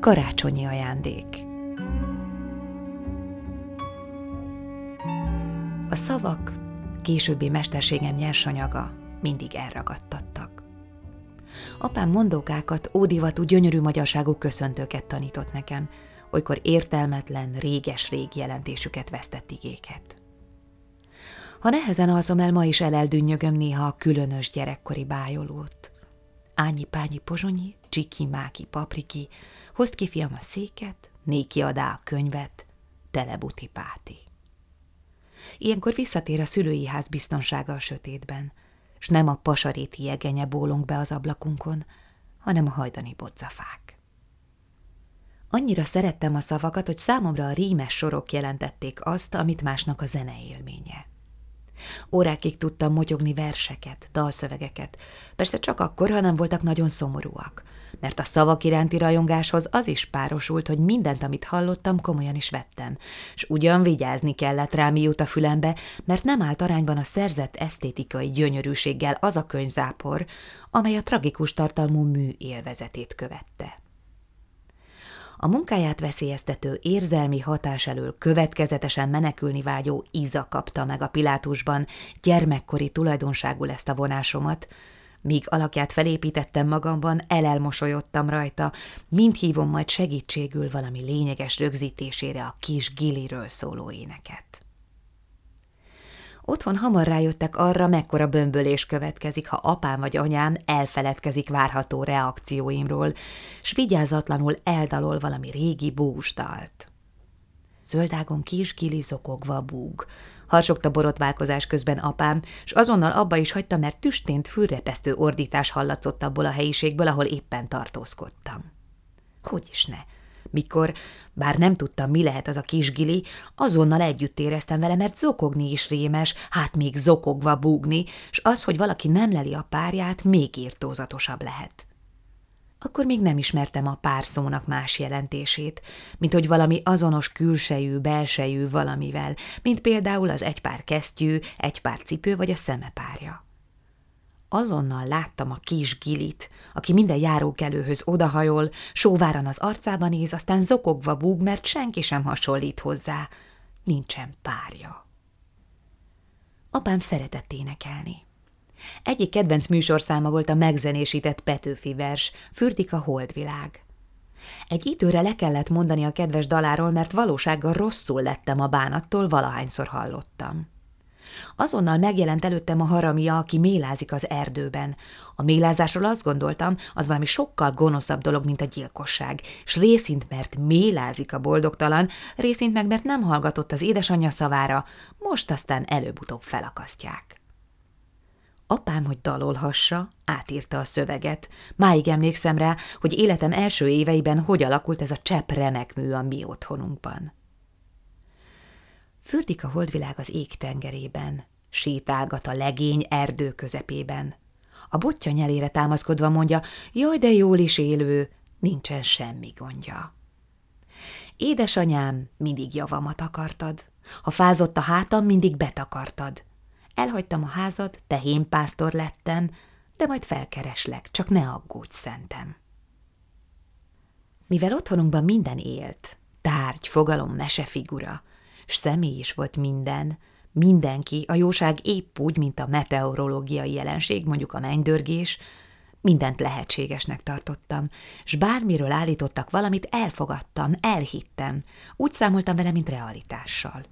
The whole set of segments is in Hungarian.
Karácsonyi ajándék A szavak, későbbi mesterségem nyersanyaga mindig elragadtattak. Apám mondókákat, ódivatú, gyönyörű magyarságú köszöntőket tanított nekem, olykor értelmetlen, réges-rég jelentésüket vesztett igéket. Ha nehezen alszom el, ma is eleldünnyögöm néha a különös gyerekkori bájolót. Ányi-pányi pozsonyi, csiki-máki papriki, hozd ki fiam a széket, néki adá a könyvet, telebuti páti. Ilyenkor visszatér a szülői ház biztonsága a sötétben, s nem a pasaréti jegenye bólunk be az ablakunkon, hanem a hajdani bodzafák. Annyira szerettem a szavakat, hogy számomra a rímes sorok jelentették azt, amit másnak a zene élménye. Órákig tudtam motyogni verseket, dalszövegeket, persze csak akkor, ha nem voltak nagyon szomorúak, mert a szavak iránti rajongáshoz az is párosult, hogy mindent, amit hallottam, komolyan is vettem, és ugyan vigyázni kellett rá, mi fülembe, mert nem állt arányban a szerzett esztétikai gyönyörűséggel az a könyvzápor, amely a tragikus tartalmú mű élvezetét követte. A munkáját veszélyeztető érzelmi hatás elől következetesen menekülni vágyó Iza kapta meg a Pilátusban. Gyermekkori tulajdonságú ezt a vonásomat, Míg alakját felépítettem magamban, elelmosolyodtam rajta, mind hívom majd segítségül valami lényeges rögzítésére a kis Giliről szóló éneket. Otthon hamar rájöttek arra, mekkora bömbölés következik, ha apám vagy anyám elfeledkezik várható reakcióimról, s vigyázatlanul eldalol valami régi búsdalt. Zöldágon kis kilizokogva búg, harsogta borotválkozás közben apám, s azonnal abba is hagyta, mert tüstént fülrepesztő ordítás hallatszott abból a helyiségből, ahol éppen tartózkodtam. Hogy is ne? Mikor, bár nem tudtam, mi lehet az a kis gili, azonnal együtt éreztem vele, mert zokogni is rémes, hát még zokogva búgni, s az, hogy valaki nem leli a párját, még írtózatosabb lehet. Akkor még nem ismertem a pár szónak más jelentését, mint hogy valami azonos külsejű, belsejű valamivel, mint például az egy pár kesztyű, egy pár cipő vagy a szemepárja. Azonnal láttam a kis gilit, aki minden járókelőhöz odahajol, sóváran az arcába néz, aztán zokogva búg, mert senki sem hasonlít hozzá. Nincsen párja. Apám szeretett énekelni. Egyik kedvenc műsorszáma volt a megzenésített Petőfi vers, Fürdik a holdvilág. Egy időre le kellett mondani a kedves daláról, mert valósággal rosszul lettem a bánattól, valahányszor hallottam. Azonnal megjelent előttem a haramia, aki mélázik az erdőben. A mélázásról azt gondoltam, az valami sokkal gonoszabb dolog, mint a gyilkosság, és részint mert mélázik a boldogtalan, részint meg mert nem hallgatott az édesanyja szavára, most aztán előbb-utóbb felakasztják. Apám, hogy dalolhassa, átírta a szöveget. Máig emlékszem rá, hogy életem első éveiben hogy alakult ez a csepp remek mű a mi otthonunkban. Fürdik a holdvilág az ég tengerében, sétálgat a legény erdő közepében. A botja nyelére támaszkodva mondja, jaj, de jól is élő, nincsen semmi gondja. Édesanyám, mindig javamat akartad. Ha fázott a hátam, mindig betakartad. Elhagytam a házad, tehénpásztor lettem, de majd felkereslek, csak ne aggódj, szentem. Mivel otthonunkban minden élt, tárgy, fogalom, mesefigura, s személy is volt minden, mindenki, a jóság épp úgy, mint a meteorológiai jelenség, mondjuk a mennydörgés, mindent lehetségesnek tartottam, s bármiről állítottak valamit, elfogadtam, elhittem, úgy számoltam vele, mint realitással.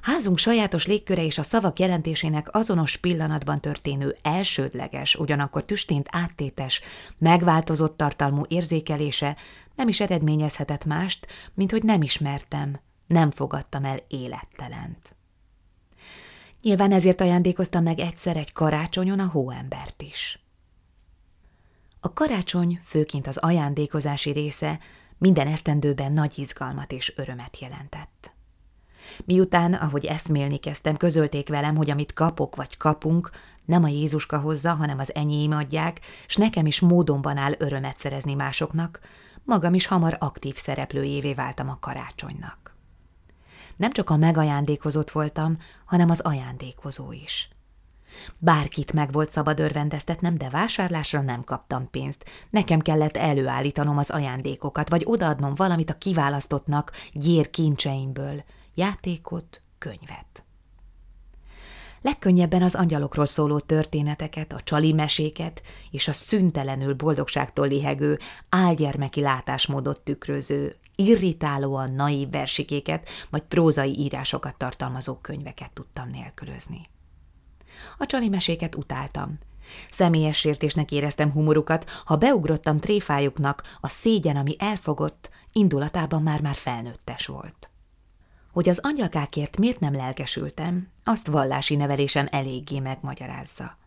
Házunk sajátos légköre és a szavak jelentésének azonos pillanatban történő elsődleges, ugyanakkor tüstént áttétes, megváltozott tartalmú érzékelése nem is eredményezhetett mást, mint hogy nem ismertem, nem fogadtam el élettelent. Nyilván ezért ajándékoztam meg egyszer egy karácsonyon a hóembert is. A karácsony, főként az ajándékozási része, minden esztendőben nagy izgalmat és örömet jelentett. Miután, ahogy eszmélni kezdtem, közölték velem, hogy amit kapok vagy kapunk, nem a Jézuska hozza, hanem az enyém adják, s nekem is módonban áll örömet szerezni másoknak, magam is hamar aktív szereplőjévé váltam a karácsonynak. Nem csak a megajándékozott voltam, hanem az ajándékozó is. Bárkit meg volt szabad örvendeztetnem, de vásárlásra nem kaptam pénzt. Nekem kellett előállítanom az ajándékokat, vagy odaadnom valamit a kiválasztottnak gyér kincseimből. Játékot, könyvet. Legkönnyebben az angyalokról szóló történeteket, a csali meséket és a szüntelenül boldogságtól lihegő, álgyermeki látásmódot tükröző, irritálóan naív versikéket vagy prózai írásokat tartalmazó könyveket tudtam nélkülözni. A csali meséket utáltam. Személyes sértésnek éreztem humorukat, ha beugrottam tréfájuknak, a szégyen, ami elfogott, indulatában már-már felnőttes volt. Hogy az angyalkákért miért nem lelkesültem, azt vallási nevelésem eléggé megmagyarázza.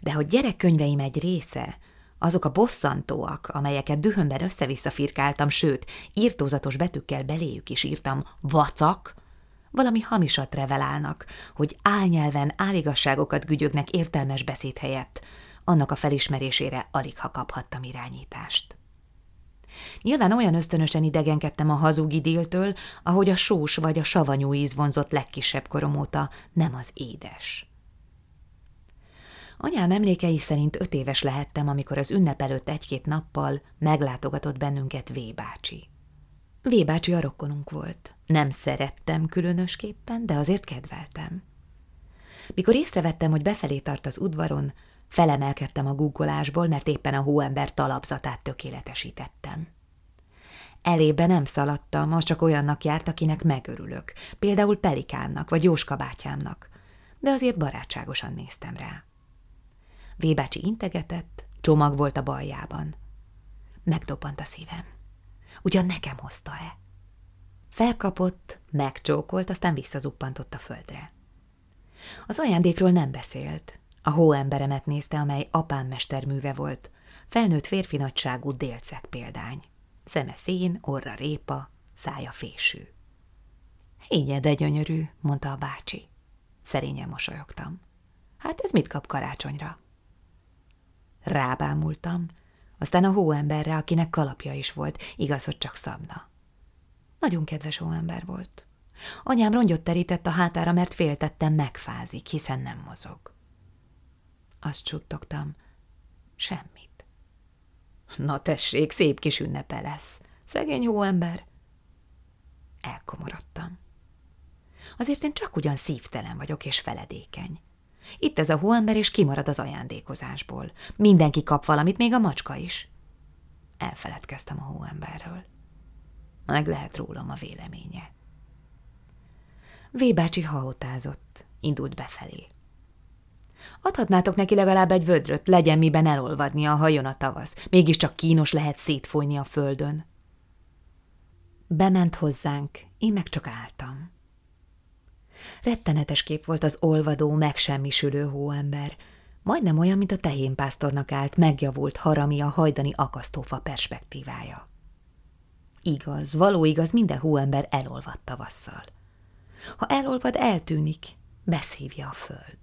De hogy gyerekkönyveim egy része, azok a bosszantóak, amelyeket dühömben össze-vissza firkáltam, sőt, írtózatos betűkkel beléjük is írtam vacak, valami hamisat revelálnak, hogy álnyelven áligasságokat gügyögnek értelmes beszéd helyett, annak a felismerésére alig ha kaphattam irányítást. Nyilván olyan ösztönösen idegenkedtem a hazug idéltől, ahogy a sós vagy a savanyú íz vonzott legkisebb korom óta, nem az édes. Anyám emlékei szerint öt éves lehettem, amikor az ünnep előtt egy-két nappal meglátogatott bennünket V bácsi. V bácsi a rokkonunk volt. Nem szerettem különösképpen, de azért kedveltem. Mikor észrevettem, hogy befelé tart az udvaron, Felemelkedtem a guggolásból, mert éppen a hóember talapzatát tökéletesítettem. Elébe nem szaladtam, az csak olyannak járt, akinek megörülök, például Pelikánnak vagy Jóska bátyámnak, de azért barátságosan néztem rá. Vébácsi integetett, csomag volt a baljában. Megdobbant a szívem. Ugyan nekem hozta-e? Felkapott, megcsókolt, aztán visszazuppantott a földre. Az ajándékról nem beszélt, a hóemberemet nézte, amely apám mesterműve volt. Felnőtt férfi nagyságú délceg példány. Szeme szín, orra répa, szája fésű. Hénye, de gyönyörű, mondta a bácsi. Szerényen mosolyogtam. Hát ez mit kap karácsonyra? Rábámultam, aztán a hóemberre, akinek kalapja is volt, igaz, hogy csak szabna. Nagyon kedves hóember volt. Anyám rongyot terített a hátára, mert féltettem megfázik, hiszen nem mozog. Azt csuttogtam. Semmit. Na tessék, szép kis ünnepe lesz. Szegény hóember. Elkomorodtam. Azért én csak ugyan szívtelen vagyok és feledékeny. Itt ez a hóember, és kimarad az ajándékozásból. Mindenki kap valamit, még a macska is. Elfeledkeztem a hóemberről. Meg lehet rólam a véleménye. V bácsi haotázott, indult befelé. Adhatnátok neki legalább egy vödröt, legyen miben elolvadnia, ha jön a tavasz. Mégiscsak kínos lehet szétfolyni a földön. Bement hozzánk, én meg csak álltam. Rettenetes kép volt az olvadó, megsemmisülő hóember, majdnem olyan, mint a tehénpásztornak állt, megjavult harami a hajdani akasztófa perspektívája. Igaz, való igaz, minden hóember elolvad tavasszal. Ha elolvad, eltűnik, beszívja a föld.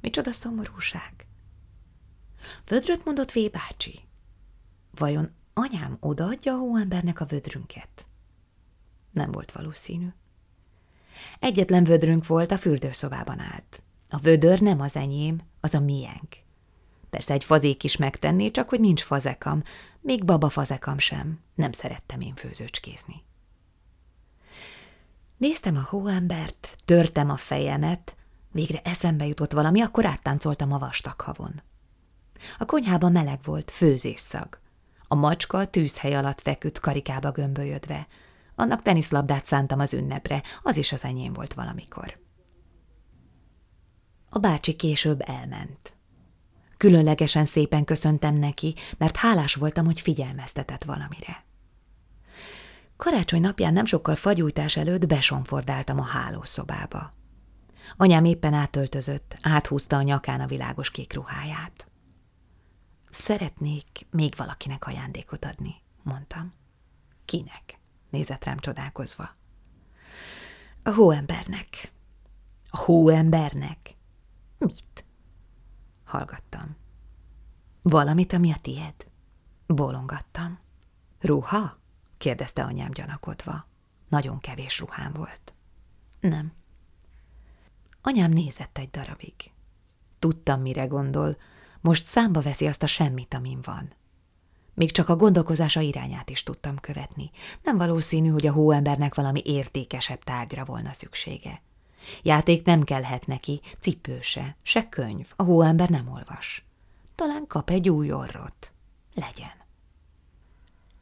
Micsoda szomorúság! Vödröt mondott V bácsi. Vajon anyám odaadja a hóembernek a vödrünket? Nem volt valószínű. Egyetlen vödrünk volt, a fürdőszobában állt. A vödör nem az enyém, az a miénk. Persze egy fazék is megtenné, csak hogy nincs fazekam, még baba fazekam sem. Nem szerettem én főzőcskézni. Néztem a hóembert, törtem a fejemet, Végre eszembe jutott valami, akkor áttáncoltam a vastag havon. A konyhában meleg volt, főzésszag. A macska a tűzhely alatt feküdt karikába gömbölyödve. Annak teniszlabdát szántam az ünnepre, az is az enyém volt valamikor. A bácsi később elment. Különlegesen szépen köszöntem neki, mert hálás voltam, hogy figyelmeztetett valamire. Karácsony napján nem sokkal fagyújtás előtt besonfordáltam a hálószobába. Anyám éppen átöltözött, áthúzta a nyakán a világos kék ruháját. Szeretnék még valakinek ajándékot adni, mondtam. Kinek? Nézett rám csodálkozva. A hóembernek. A hóembernek? Mit? Hallgattam. Valamit, ami a tied? Bólongattam. Ruha? kérdezte anyám gyanakodva. Nagyon kevés ruhám volt. Nem, Anyám nézett egy darabig. Tudtam, mire gondol. Most számba veszi azt a semmit, amin van. Még csak a gondolkozása irányát is tudtam követni. Nem valószínű, hogy a hóembernek valami értékesebb tárgyra volna szüksége. Játék nem kellhet neki, cipő se, se könyv, a hóember nem olvas. Talán kap egy új orrot. Legyen.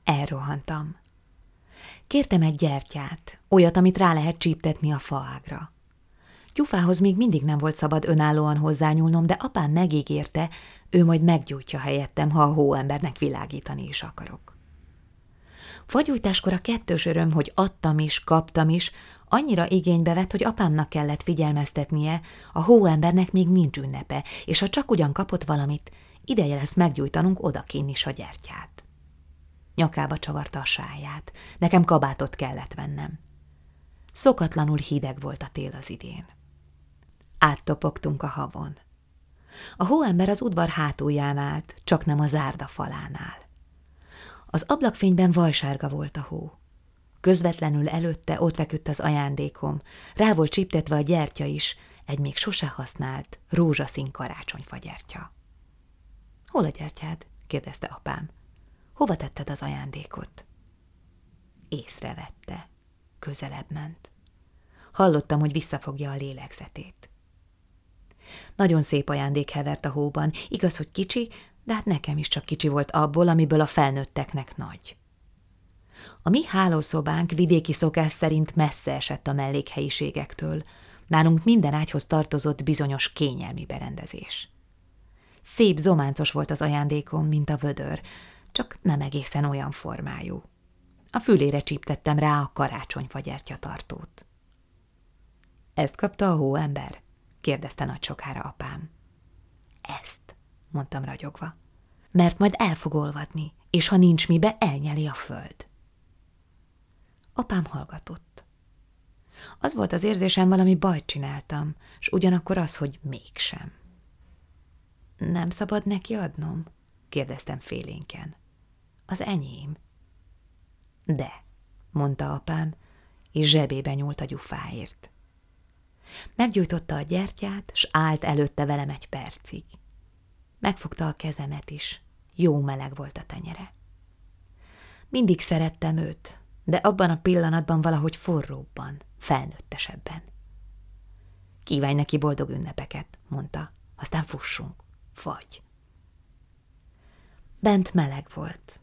Elrohantam. Kértem egy gyertyát, olyat, amit rá lehet csíptetni a faágra. Gyufához még mindig nem volt szabad önállóan hozzányúlnom, de apám megígérte, ő majd meggyújtja helyettem, ha a hóembernek világítani is akarok. Fagyújtáskor a kettős öröm, hogy adtam is, kaptam is, annyira igénybe vett, hogy apámnak kellett figyelmeztetnie, a hóembernek még nincs ünnepe, és ha csak ugyan kapott valamit, ideje lesz meggyújtanunk odakin is a gyertyát. Nyakába csavarta a sáját, nekem kabátot kellett vennem. Szokatlanul hideg volt a tél az idén. Áttopogtunk a havon. A hóember az udvar hátulján állt, csak nem a zárda falánál. Az ablakfényben vajsárga volt a hó. Közvetlenül előtte ott feküdt az ajándékom, rá volt csíptetve a gyertya is, egy még sose használt, rózsaszín karácsonyfagyertya. – Hol a gyertyád? – kérdezte apám. – Hova tetted az ajándékot? Észrevette. Közelebb ment. Hallottam, hogy visszafogja a lélegzetét. Nagyon szép ajándék hevert a hóban, igaz, hogy kicsi, de hát nekem is csak kicsi volt abból, amiből a felnőtteknek nagy. A mi hálószobánk vidéki szokás szerint messze esett a mellékhelyiségektől. Nálunk minden ágyhoz tartozott bizonyos kényelmi berendezés. Szép zománcos volt az ajándékom, mint a vödör, csak nem egészen olyan formájú. A fülére csíptettem rá a karácsonyfagyertya tartót. Ezt kapta a hóember? Kérdezte nagy sokára apám. Ezt, mondtam ragyogva. Mert majd el fog olvadni, és ha nincs mibe, elnyeli a föld. Apám hallgatott. Az volt az érzésem, valami bajt csináltam, és ugyanakkor az, hogy mégsem. Nem szabad neki adnom? kérdeztem félénken. Az enyém. De, mondta apám, és zsebébe nyúlt a gyufáért. Meggyújtotta a gyertyát, s állt előtte velem egy percig. Megfogta a kezemet is, jó meleg volt a tenyere. Mindig szerettem őt, de abban a pillanatban valahogy forróbban, felnőttesebben. Kívánj neki boldog ünnepeket, mondta, aztán fussunk, vagy. Bent meleg volt.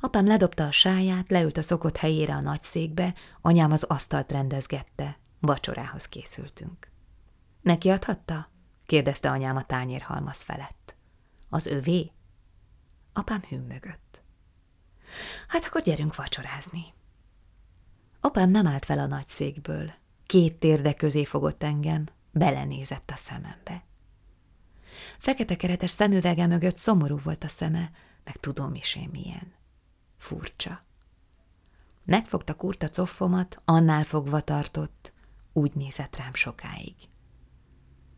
Apám ledobta a sáját, leült a szokott helyére a nagy székbe, anyám az asztalt rendezgette, Vacsorához készültünk. Neki adhatta? kérdezte anyám a tányérhalmaz felett. Az övé? Apám hümmögött. Hát akkor gyerünk vacsorázni. Apám nem állt fel a nagy székből. Két térde közé fogott engem, belenézett a szemembe. Fekete keretes szemüvege mögött szomorú volt a szeme, meg tudom is én milyen. Furcsa. Megfogta kurta coffomat, annál fogva tartott, úgy nézett rám sokáig.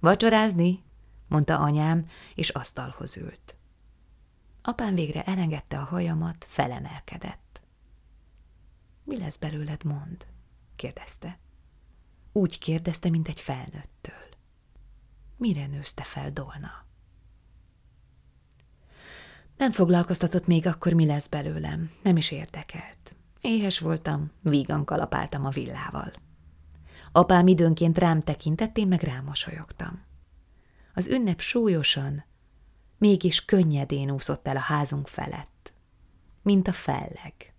Vacsorázni? mondta anyám, és asztalhoz ült. Apám végre elengedte a hajamat, felemelkedett. Mi lesz belőled, mond? kérdezte. Úgy kérdezte, mint egy felnőttől. Mire nőzte fel Dolna? Nem foglalkoztatott még akkor, mi lesz belőlem, nem is érdekelt. Éhes voltam, vígan kalapáltam a villával. Apám időnként rám tekintett, én meg rámosolyogtam. Az ünnep súlyosan, mégis könnyedén úszott el a házunk felett, mint a felleg.